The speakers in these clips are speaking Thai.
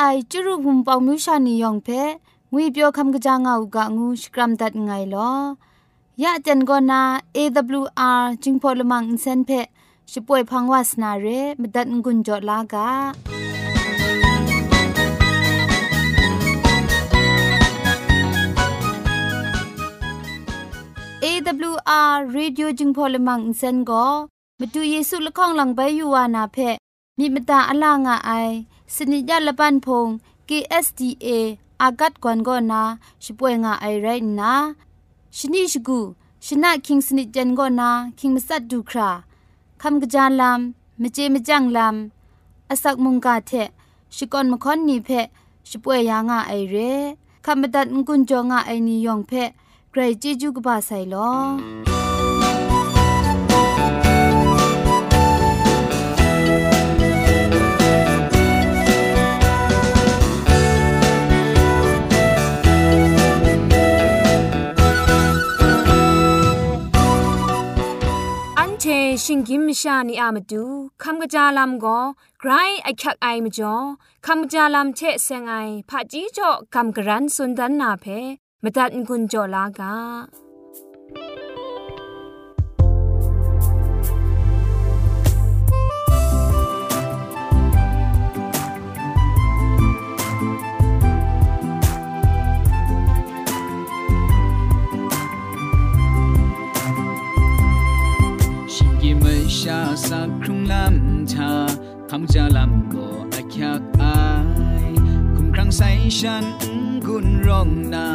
ไอจุรุภุมปองมิวชานียองเพงุยเปียวคำกะจางเอากะงูสกรัมดัดไงลอยะจันโกนา AWR จิงพอลมังอินเซนเพช่วยพังวาสนาเรมดัดงุนจอลากา AWR radio รดิโอจึงพอลมังอินเซนก็มาดูเยซูละข้องหลังใบยูวานาเพมีมตาอลางอไอ สนิยาละปันพง KSDA อากัดกวนก็นาช่วยงาไอไรนะชนิชกูชนะคิงสนิจันก็นาคิงมัสัดดูคราคำกระจายลำมเจมจังลำอาศักมุงกาเทชิกอนมคอนนีเพช่วยยางาไอเรคำบัดงกุนจงาไอนิยองเพใครจีจูกบาไซลอ ชิงกิมชานีอามาดูคำกระจาลำก็ไกรไอคักไอมาจ่อคำกระจาลำเชะเซงไอผาจีจ่อคำกระรันสุนดันนาเพมตัดกุญจ่อลากา สักครุ่งลำชาคำจะลำก็อาคักอายคุมครั้งใส่ฉันกุนร้องนา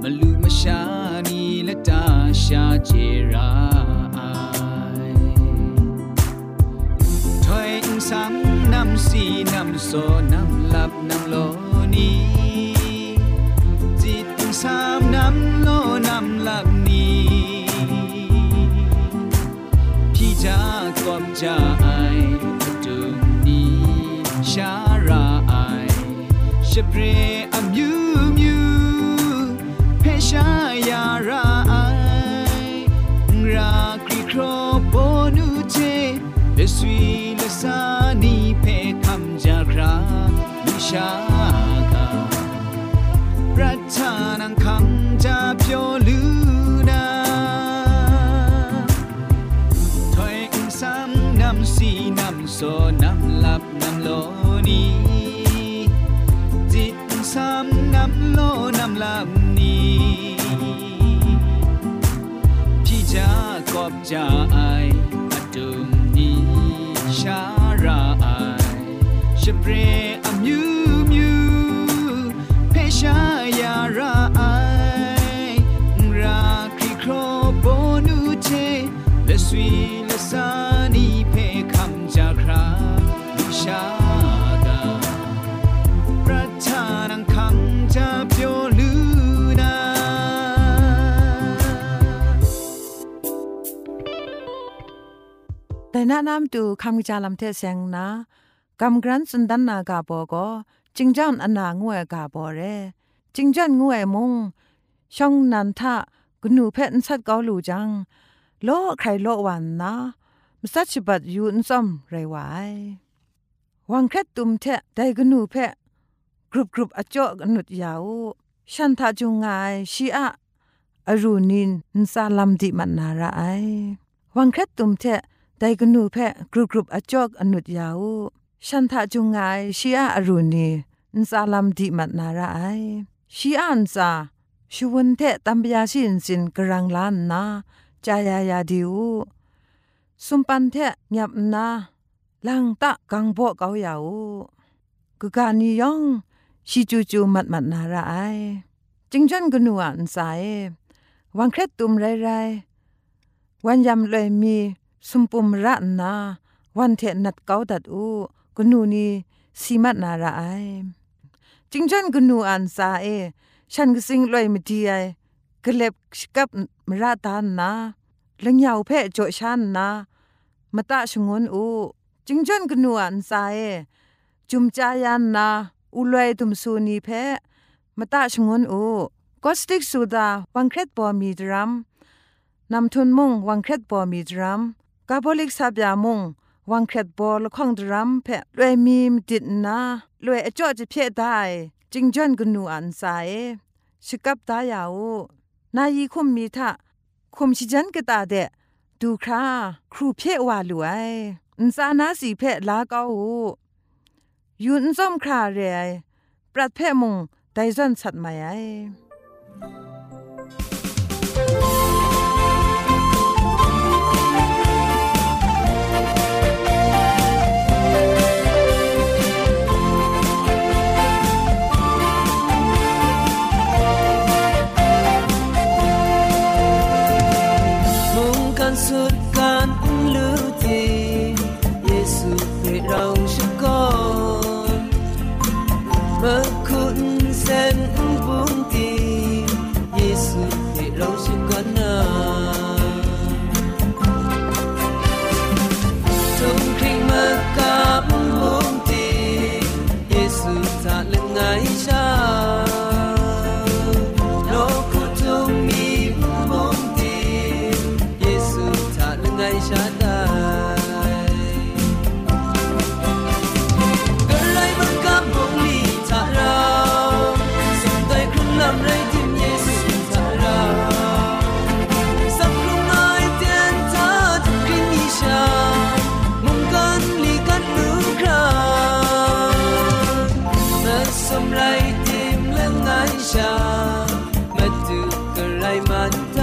มาลูมาชานีและตาชาเจราอายถอยสังนำสีนำโซนำหลับนำโลนีจิตสามนำโลนำหลับากอบจายตุนีชาราไอชเปรอมยูมยูเพชายาราไอราคริโครโปนูเจเลสวีเลสานีเพคำจาครามิชา กอบจ น้านำตูคำจาลำเทเซงนากำกรันสุนดันนากาโปก็จิงจันอนางวยกาโปเรจิงจันงวยมงช่องนันทะกนูเพนสัดกอลูจังโลใครโลวันนะมสัชบัดยูนซอมไรไววังแค่ตุมเทได้กนูเพกรุบกรุบอจอกนุดยาวฉันทาจุงไงชีอะอรูนินนซาลัมดิมันนาระไอวังแค่ตุมเท ได้กนูเพกรุบกรุบอจอกอนุดยาวฉันทาจุงไงชีอะอรูนีนซาลัมดิมันนาระไอชีอะนซาชวนเทตัมปยาสินสินกรังลานนาจายายาดิวสุมปันเทยับนาลังตะกังโบเกาเยาวกุกานียองชิจูจูมัดมัดนาราไอจิงจันกนัวอันสายวังเครตุมไรไรวันยำเลยมี สุมปุมระนาวันเทนัดเกาดัดอูกนูนีสีมัดนาระไอจิงจันกนูอันซาเอฉันก็สิงลอยมดีไอกเล็บกับมราตานนาลังยาวเพะโจชันนามาตาชงวนอูจิงจันกนูอันซาเอจุมจายันนาอุลอยตุมสูนีเพะมาตาชงวนอูก็สติกสุดาวังเครตปอมีดรัมนำทุนมุงวังเครตปอมีดรัม กาบลิกซาบยามุงวังเครตบอลข้องดรัมเพรวยมีมดิดนารวยอจ่อจะเพะได้จิงจันกนูอันไซชิกับตายาวนายีคุมมีทะคุมชิจันกตาเดดูคราครูเพะวาลวยอินซานาสีเพะลาเกายูนซ่อมคราเรยปรัดเพะมุงไดซอนสัตมาไอ ช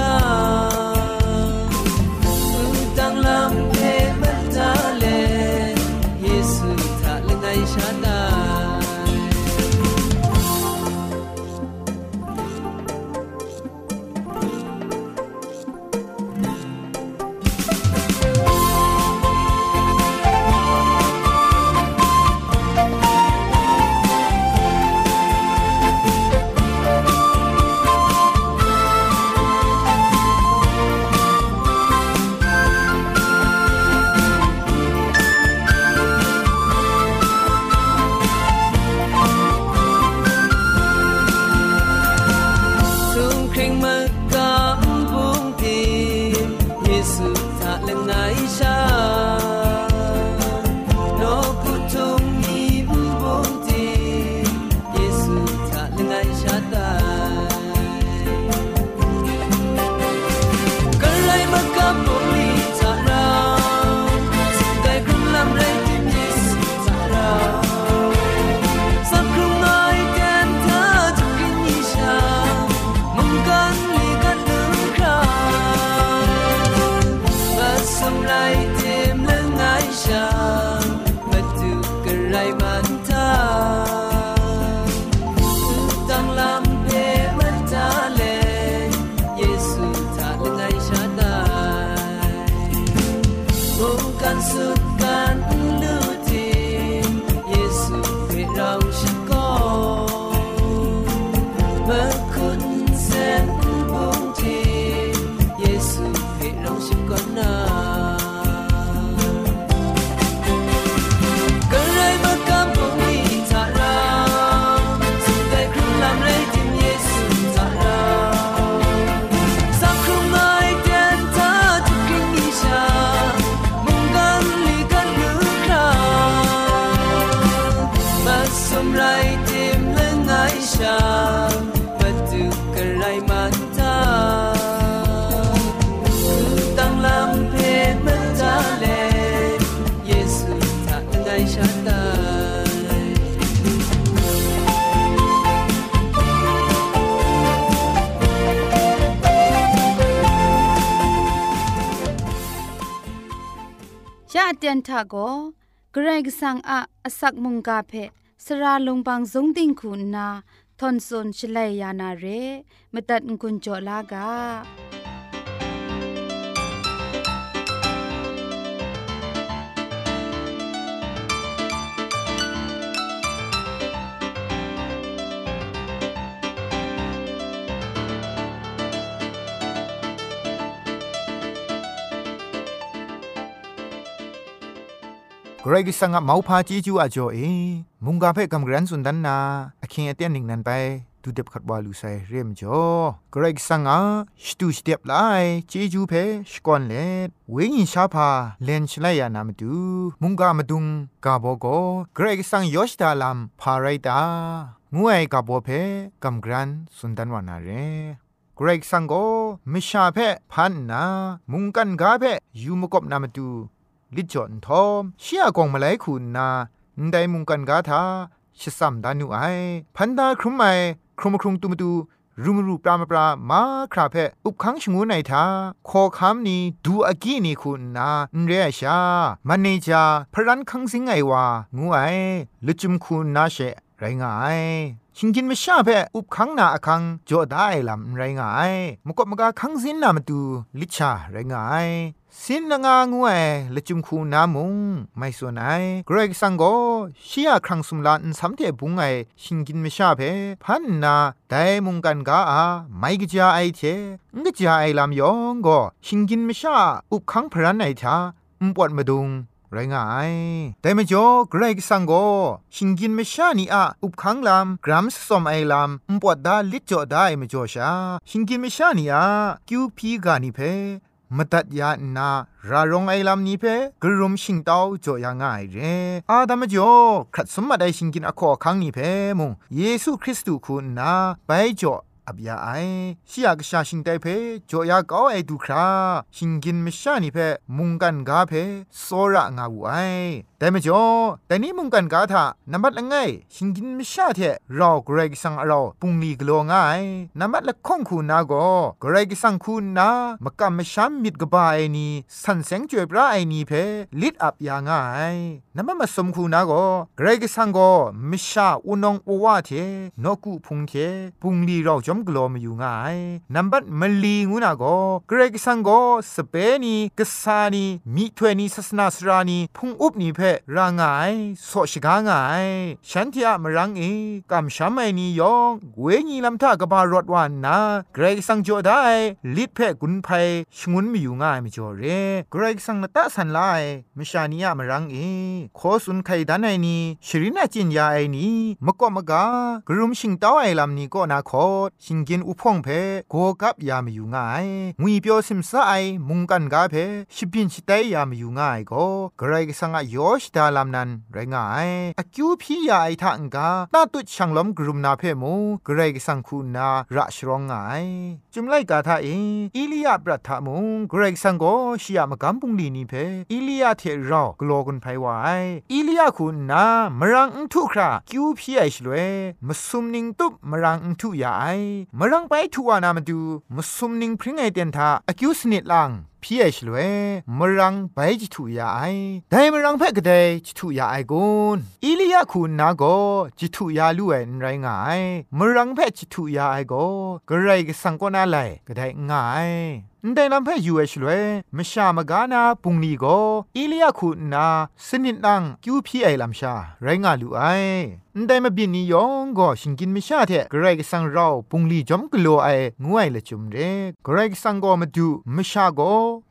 เตียนทาโกเกรกสังอาอสักมุงกาเพสระลงบางสงติงคุณนาทอนซนชลัยยานาเรมตัดกุญจลากา กรกิสังอะเมาพาจีจูอะจ่อเอมุงกาเพ่กำกรันสุนดันนาอคิงเอเตียนนิงนันไปดูเด็บขัดวาลูไซเรียมจ่อกรกิสังอะสตูสเต็ปไลจีจูเพ่สกอนเลดเวงินชาพาเลนชไลยานามดูมุงกามาดุงกาโบโกกรกิสังยอชดาลัมพาไรตางวยกาโบเพ่กำกรันสุนดันวานาเรเกรกสังโกมิชาเพ่พันนา มุงกันกาเพยูมกบนามาดู ลิจอนทอมเชียกองมาไลคุณนาไดมุงกันกาทาชิสัมดานุไอพันดาครุมไอครุมครุงตุมตูรูมรูปรามปรามาคราเพออุบขังชงูไนทาขอคำนี้ดูอากีนี่คุณนาเรียชามันเนจาพรันคังสิงไอวางูไอลุจุมคุณนาเชไรงายชิงกินไม่ชาเพ่อุบขังนาอคังจ่อได้ลำไรงายมกบมกาคังสินนามาดูลิชาไรงาย สินงางวยละจุมคูนามุงไม่ส่วนไอเกรกสังโกชียครั้งสุมลานสัมเทบุงไอชิงกินไม่ชาเพพันนาแต่มุงกันกาอาไม่กจาไอเทงกจาไอลำยองก็ชิงกินไม่ชาอุบขังพรันไอทาอุปวดมาดุงไรงายแต่ไม่จอเกรกสังโกชิงกินไม่ชานี่อะอุบขังลำกรัมสอมไอลำอุปวดดาลิจ่อได้ไม่จอชาชิงกินไม่ชานี่อะคิวพีกานิเพ มตัดยานารารงไอลำนี้เพกรุมชิงเต้าจ่อยางง่ายเรอาดามจ่อครัดสมมาได้ชิงกินอคอคังนี้เพมงเยซูคริสต์คุณนาไปจ่อ อับยาไอชิยกชาชิงไดเพจอยากเอาไอดูคราชิงกินไม่ชานี่เพมุงกันกาเพโซระงาวูไอแต่ไม่จ่อแต่นี้มุงกันกาทานับละไงชิงกินไม่ชาเทเราเกรกสังเราปุงลีกลัวง่ายนับละข้องคูนาโกเกรกสังคูนามกำไม่ช้ำมิดกบาไอนี้สันเสงจวยพระไอนี้เพลิดอับยาง่ายนับมาสมคูนาโกเกรกสังโกไม่ชาอุนงอวาเทนกุพุงเทปุงลีเราจอมกลัวมอยู่ง่ายนับมลีงูนาโกเกรกสังโกสเปนีกษานีมิถวยนีศาสนาสรานีพุงอุบนีเพรางายโสชกางาย ฉันที่อะมรังเอกำช้ำไอนียองเวญีลำท่ากบารถวานนาเกรกสังโจได้ลิดเพกุนไพชงุนมีอยู่ง่ายไม่จอเรเกรกสังนตะสันไลมชานีอะมรังเอโคสุนไคดันไอนีชรินาจินยาไอนีมะกอมะกากรุมชิงเต้าไอลำนี้ก็นาคอชิงกินอุพงเพโกกับยามอยู่ง่ายงุยเปียวซิมซาไอมุงกันกาเพชิบินชิไตยามอยู่ง่ายก็เกรกสังอะยอชดาลำนันไรง่ายอคิวพี่ยาไอทังกาตาตุช่างล้มกรุมนาเพมูเกรกสังคูนาระชรองไงจุมไลกาทาเออิลียาปรัฐามุงเกรกสังโกชิยามกัมปุงลีนีเพอิลียาเทรอกลอกุนไพวายอิลียาคูนามรังอุทุคราคิวพี่ไอชลเวมสุมนิงตุบมรังอุทุยาไอมรังไปทัวนามาดูมสุมนิงพริ้งไอเตียนทาอคิวสนิดลังพี่เอชลเวมรังไปจิตุยาไอแต่มรังเพกเดจิตุยาไอกุนอิลียาคุณนาโกจิตุยาลูเอ็นไรงายมรังเพจิตุยาไอโกกระไรก็สังกนาไลก็ได้ง่ายแต่ลำเพ่ยูเอชลเวมชามกานาปุงนีโกอิลียาคุณนาสนิดนังคิวพี่ไอลำชาไรงาลูไอแต่มาบินนิยองก็ชิงกินไม่ชาเทกระไรก็สังเราปุงลีจอมกลัวไองวยละจุมเรกระไรก็สังก็มาดูไม่ชาโก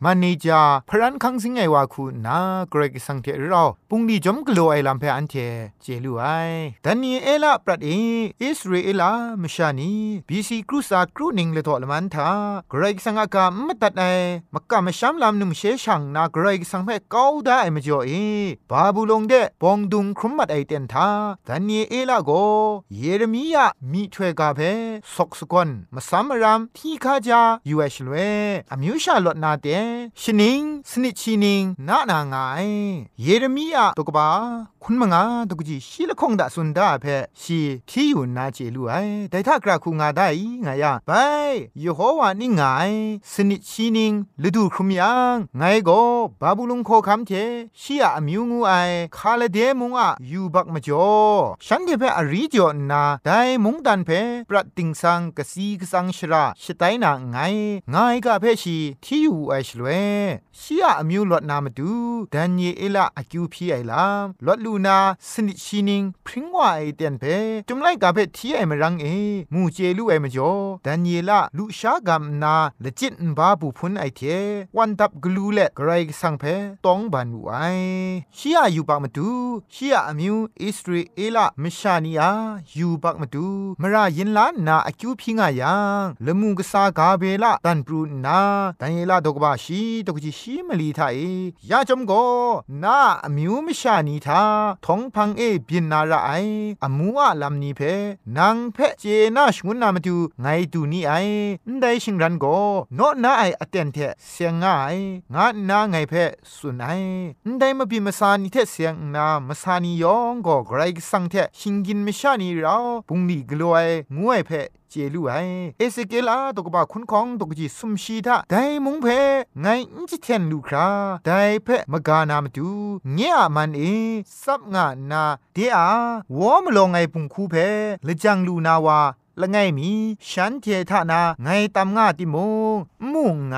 มันนี่จาพรันคังสิงไงวาคูนาเกรกสังเทเราปุงดีจอมกลัวไอลำเพออันเทเจลูไอดันนี่เอลาปรัดเออิสราเอลามชานีบีซีครูซาครูนิงเลตอลมันทาเกรกสังอากาไม่ตัดไอมักกะไม่ช้ำลำนุ่มเชชังนาเกรกสังเพก้าวได้ไม่จ่อเอบาบูลงเดปองดุงครุมมัดไอเตนทาดันนี่เอลาโกเยเรมียามีถวยกาเพสกสกอนมาซัมรามที่ข้าจายูเอชลเวอมิวชาลดนาเตชนิงสนิชินิงนานาไงเยเรมียาตกบา คุณมงาตกจีชีละคงดาสุนดาเพชีที่อยู่นาเจลูไอแต่ถ้ากราคูงาได้ไงยาไปยโฮวานี่ไงสนิชินิงฤดูครุมยังไงก็บาบูลุงโคคำเทชียอมิวงูไอคาเลเดมุงอะยูบักมาจ่อฉันเทเพอริจอนาได้มุงดันเพปรัดติงสังกสีกสังชราชไตนาไงไงกะเพชีที่อยู่ไอชลเวชียอมิวลอดนามาดูดันเยเอลาอคิวพีไอลามลอดลูลูนาสนิชินิงพริ้งว่าไอเตียนเพจุมไลกาเพทีไอมรังเอมูเจลูไอมจ่อดันเยลาลุชากามนาละจิตบาบุพุนไอเทวันดับกลูเลกไรสังเพตองบันวไอชียอยู่ปากมาดูชียอมิวอิสราเอลมชานียาอยู่ปากมาดูมรายินลานนาอคิวพิงายังละมูกษากาเบลาตันปรูนาดันเยลาดกบาชีดกจิชีมลีทาเอยาจอมโกนาอมิวมชานีทาทองพังเอบินนาระไออมัวลำนี้เพนางเพเจนาชงุนนามาดูไงดูนี่ไอได้ชิงรันโกโนนาไออเตนเทเสียงง่ายงานาไงเพสุนไอได้มาบีมาซานีเทเสียงนามาซานียองก็ไกรสังเทชิงกินมชานีเราปุงนีกลัวงวยเพ เจลูไอเอสเกลาตกบะคุณของตกจีสุมชีทาไดมุงเพไงอิจิเทนลูคราไดเพมกานามตูเงียมันเอซับงานาเดียวอมลงไงปุงคูเพละจังลูนาวา ละไงมีฉันเททานาไงตามงาติมงมุงไง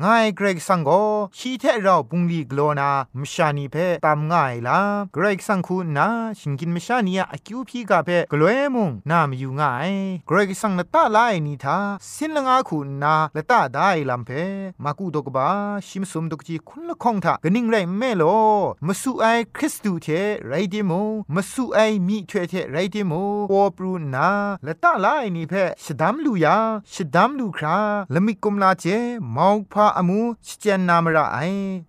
ไงเกรกสังโกชีเทเราปุงลีกโลนามชานีเพตามง่ายละเกรกสังคูนาชิงกินมชานียอคิวพีกาเพกลวยมุงนามอยู่ง่ายเกรกสังนตาลายนีทาสินละงาคูนาละตาได้ลำเพมากูดกบาชิมสมดกจีคุณละคงทากนิ่งไรแม่โลมาสู่ไอคริสตูเทไรเดิโมมาสู่ไอมีเทเทไรเดิโมปอปรูนาละตาลายนี่เพชดามลูยาชดามลูคราละมิกุมลาเจมอกพาอมูชเจนนามระไอ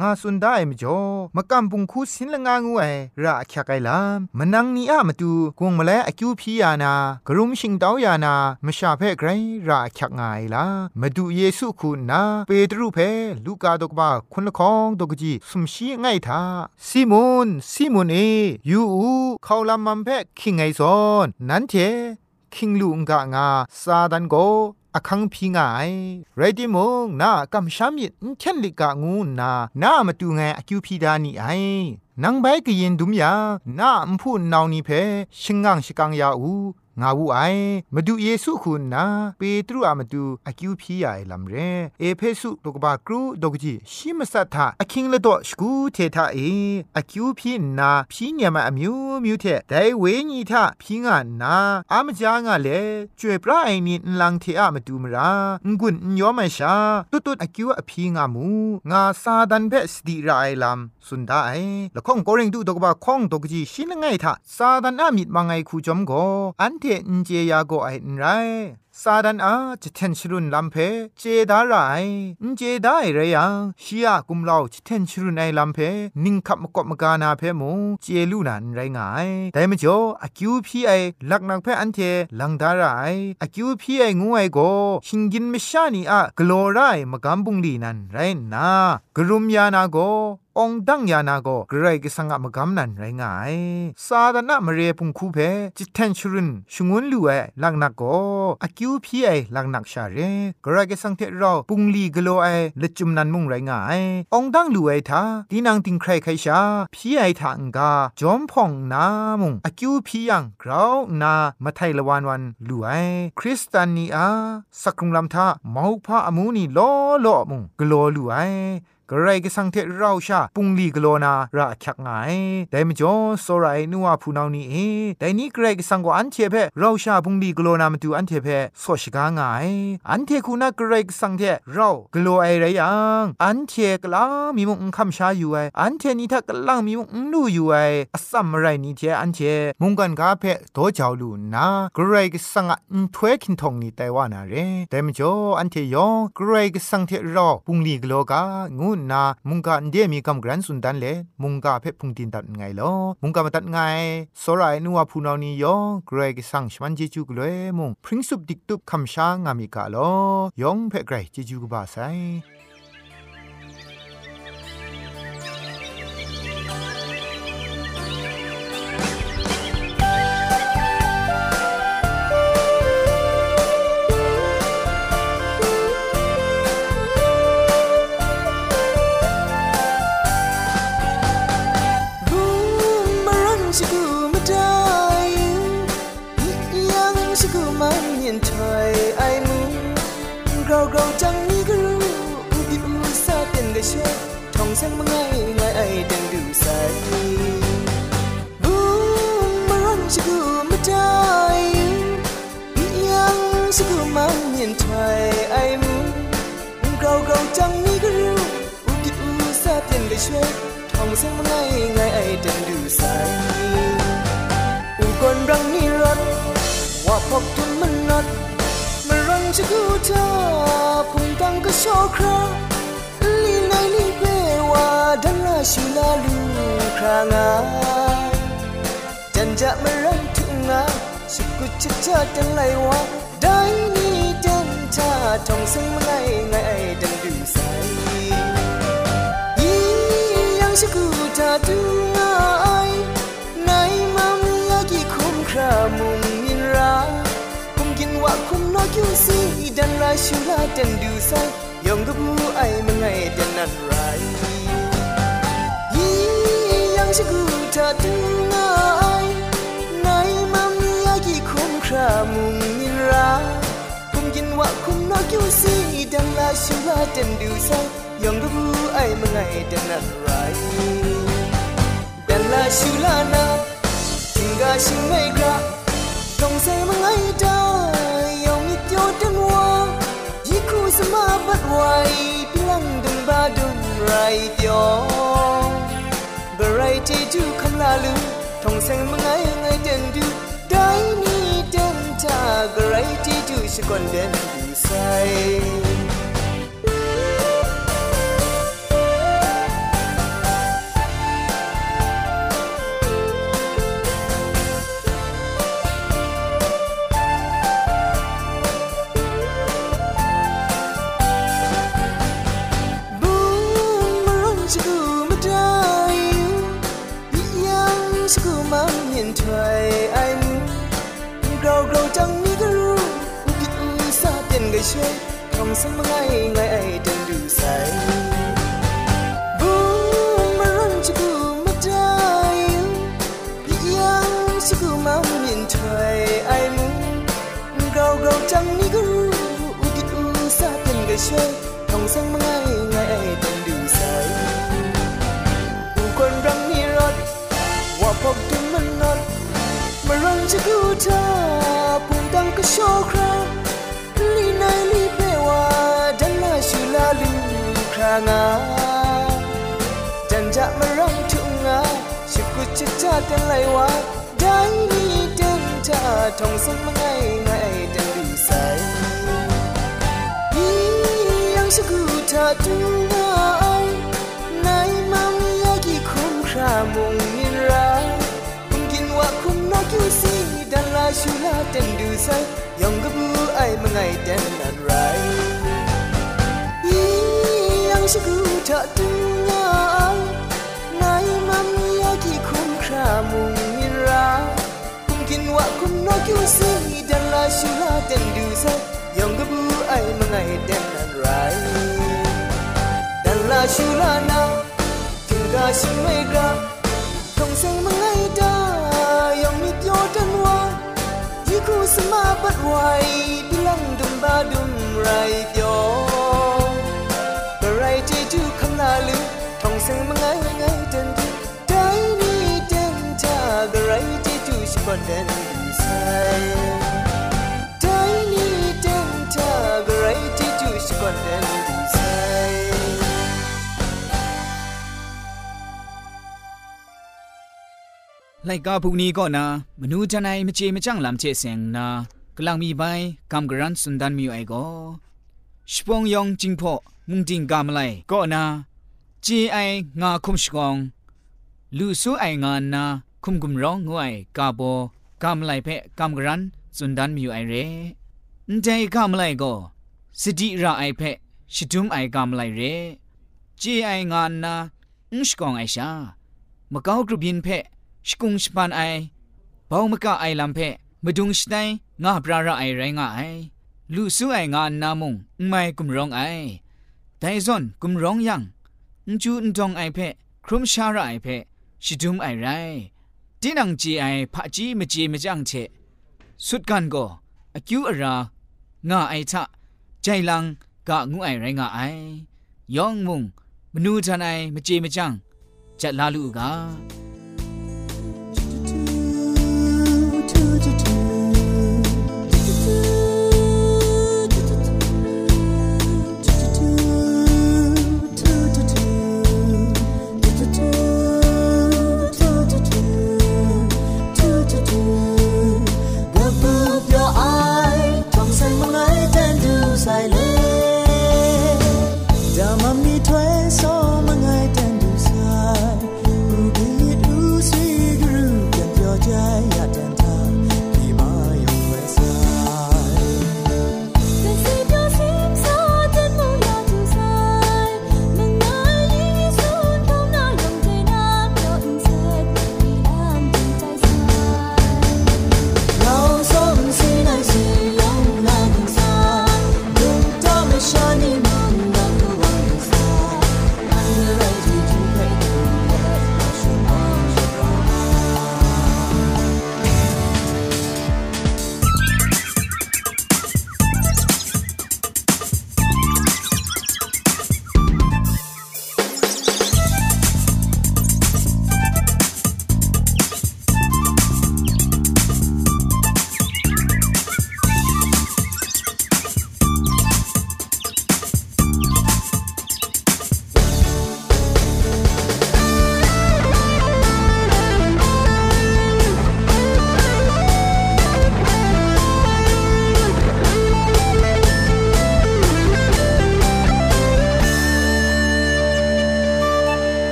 งาสุนได้มจ่อมะกัมปุงคูสินละงางูไอระคยไกลามมนังนีอะมาตูกงมะเลอคิวพียานากรุมชิงตาวยานามชาเพไกรระคยกงายลามาดูเยซูคุณนาเปตรุเพลูกาดกบาคุณละคองดกจีสุมชีไงทาซิมอนซิมอนเอยูอูเขาลามัมเพคิงไงซอนนั้นเท คิงลุงกะงาซาดันโกอคังพิงไงไรดิมงนากำชามิดเทนลิกะงูนานามาตูไงอคิวพีดานี่ไอนังใบกยินดุมยานาอมพูนนาวนีเพชิงงังชิกังยาอู งาวูไอมาดูเยซูคุณนาเปตรุอามาดูอากิวพียาไอลัมเรเอเพสุตกบากรูดกจีชิมสัทธาอคิงละดอสกูเททาเออากิวพี่นาพีเนียมาอมิวมิวเทไดเวญีทาพีงานาอามจางาเลจวยปราไอนีนลังเทอะมาดูมรางุนยอมชาตุตุอากิวอพีงามูงาซาดันเบสติราไอลัมสุนดาไอละข้องโกเรงดูดกบาข้องดกจีชินไงทาซาดันอามิดมาไงคูจอมโกอันเทนเจียโกไอไร ซาดันอาจะเทนชรุนลำเพเจดาไรเจได้ไรยังชียกุมลาจะเทนชรุนไอลำเพนิ่งขับมกบมกานาเพมงเจลูนันไรงายแต่มจ่ออากิวพีไอลักนักเพอันเทลังดาไรอากิวพีไองวยโกชิงกินมชานีอะกลอไรมกำบุงลีนันไรนากรุมยานาโกองดังยานาโกเกรกสังกมกำนันไรงายซาดานะมเรพุงคูเพจิตเทนชรุนชงวนลูเอลักนักโกอากิวพีไอลักนักชาเรเกระกสังเทเราปุงลีกโลไอละจุมนันมุงไรงายองดังลูเอทาดีนางติงใครใครชาพีไอทางกาจอมพ่องนามุงอากิวพียังกราวนามาไทยละวันวันลูไอคริสตานีอาสักรุงลำทาเมาวพาอมูนีล้อล้อมุงกโลลูไอ กระไรก็สังเทเราชาปุงลีกโลนาระคักไงแต่มจ่อสรายนัวผู้นานี่เอแต่นี้กระไรก็สังกอันเทเพเราชาปุงลีกโลนามาดูอันเทเพสอชกาไงอันเทคุณากระไรก็สังเทเรากโลไอไรยังอันเทกลามีมุงคำชาอยู่ไออันเทนี่ถ้ากลังมีมุงลู่อยู่ไออสัมไรนี่เทอันเทมุงกันกาเพโตเจ้าลูนากระไรก็สังอันถวยคินทองนี่แต่ว่านาเรแต่มจ่ออันเทยองกระไรก็สังเทเราปุงลีกโลกางูนามุงกาเดียมีกำกรันสุนดันเลมุงกาเพชพุงตินตัดไงลอมุงกามาตัดไงสรายนัวพูนานียองเกรกสังชมันเจจูกเลยมุงพริ้งสุบดิกตุบคำช้างามีกาลอยองเพเกรเจจูกบาไซ main toy ai mu Grow grow chẳng ni gru Ubi u sa tiền ga she Thong sang mangai ngai ai đang du sai ชิกูไม่ได้ยังชิกูมันเห็นไทยไอ้มูเราเราจังนี่ก็รู้อุกิอูซาเตียนก็ช่ ว่าพบทุนมันนัดมารังชิกูเธอพุ่งตังก็โชว์คราลีไนลีเปว่าดันลาชูลาลูครางาจันจะมารังทุ่งนาสุกุชะชะจังไรวะได้นี่จันชาทองซึ่งมาไงไงดังดูใสยี่ยังสุกุชะดูงา ดันลาชูลาดังดูใสยองกับมูไอมาไงดันนันไรยี่ยังสุกุชะดูง่าย ra mùng nhìn ra cùng nhìn wa cùng nó kêu si đang la shu la den du sa yong du bu ai ma ngai den na rai dan la shu la na ting ga shin mai ga tong sai ma ngai da yong mi tyo den wa yi ku sa ma bat wai pilang dun ba dun rai tyo variety du kam la lu tong sai ma ngai ngai den du dai ni ชากไรที่จูชกอนเด่นดูใส ปุ่มดังก็โชว์ครา lu kranga janja marang tunga shuku chicha kan lai wa dai ni den ta thong sang mangai ngai den du sai yi yang shuku ta tunga dan la shu la den du sai yong ga bu ai mangai den nan rai ชกูทะตุงายนายมันยากีคุมครามุงมิราคุมกินวะคุมนอกิวซีดันลาชูลาเต็นดูซะยองกบูไอมังไงเด็นนันไรดันลาชูลานาถึงกาชิเมกาทงเซงมังไงดา ไวบิลังดุมบาดุมไรเปียวนาลือทองเสียงมังไงไงเดินดีได้นี่เดินจากอะไรที่จูชบอนเดินดีใส่ได้นี่เดินจากอะไรที่จูชบอนเดินดีใส่ไลกาพวกนี้ก็นะมนูจันไอมเจมจังลำเจเสียงนะ ลังมีใบกำกรันสุนดันมีไอก็ชปองยองจิงพอมุงจิงกามไลก็นะจีไองาคุมชกองลูซูไองานนาคุมกุมร้องงวยกาโบกามไลเพะกามกรันสุนดันมีอยู่ไอเรนใจกามไลก็สติระไอเพะชิดุมไอกามไลเรจีไองานนาอุชกองไอชามะกาวกรุบินเพะชกุงชปันไอบ่ามะกะไอลัมเพะ มดุงสไตงาปราระไอไรงาไอลูซูไองานนามุงไม่กุมร้องไอไดซอนกุมร้องยังนจูนจงไอเพครุมชาระไอเพชิดุมไอไรดินังจีไอพะจีมจีมจังเชสุดกันก็อคิวอรางาไอทะใจลังกะงูไอไรงาไอยองมุงมนูทันไอมจีมจังจะลาลูกา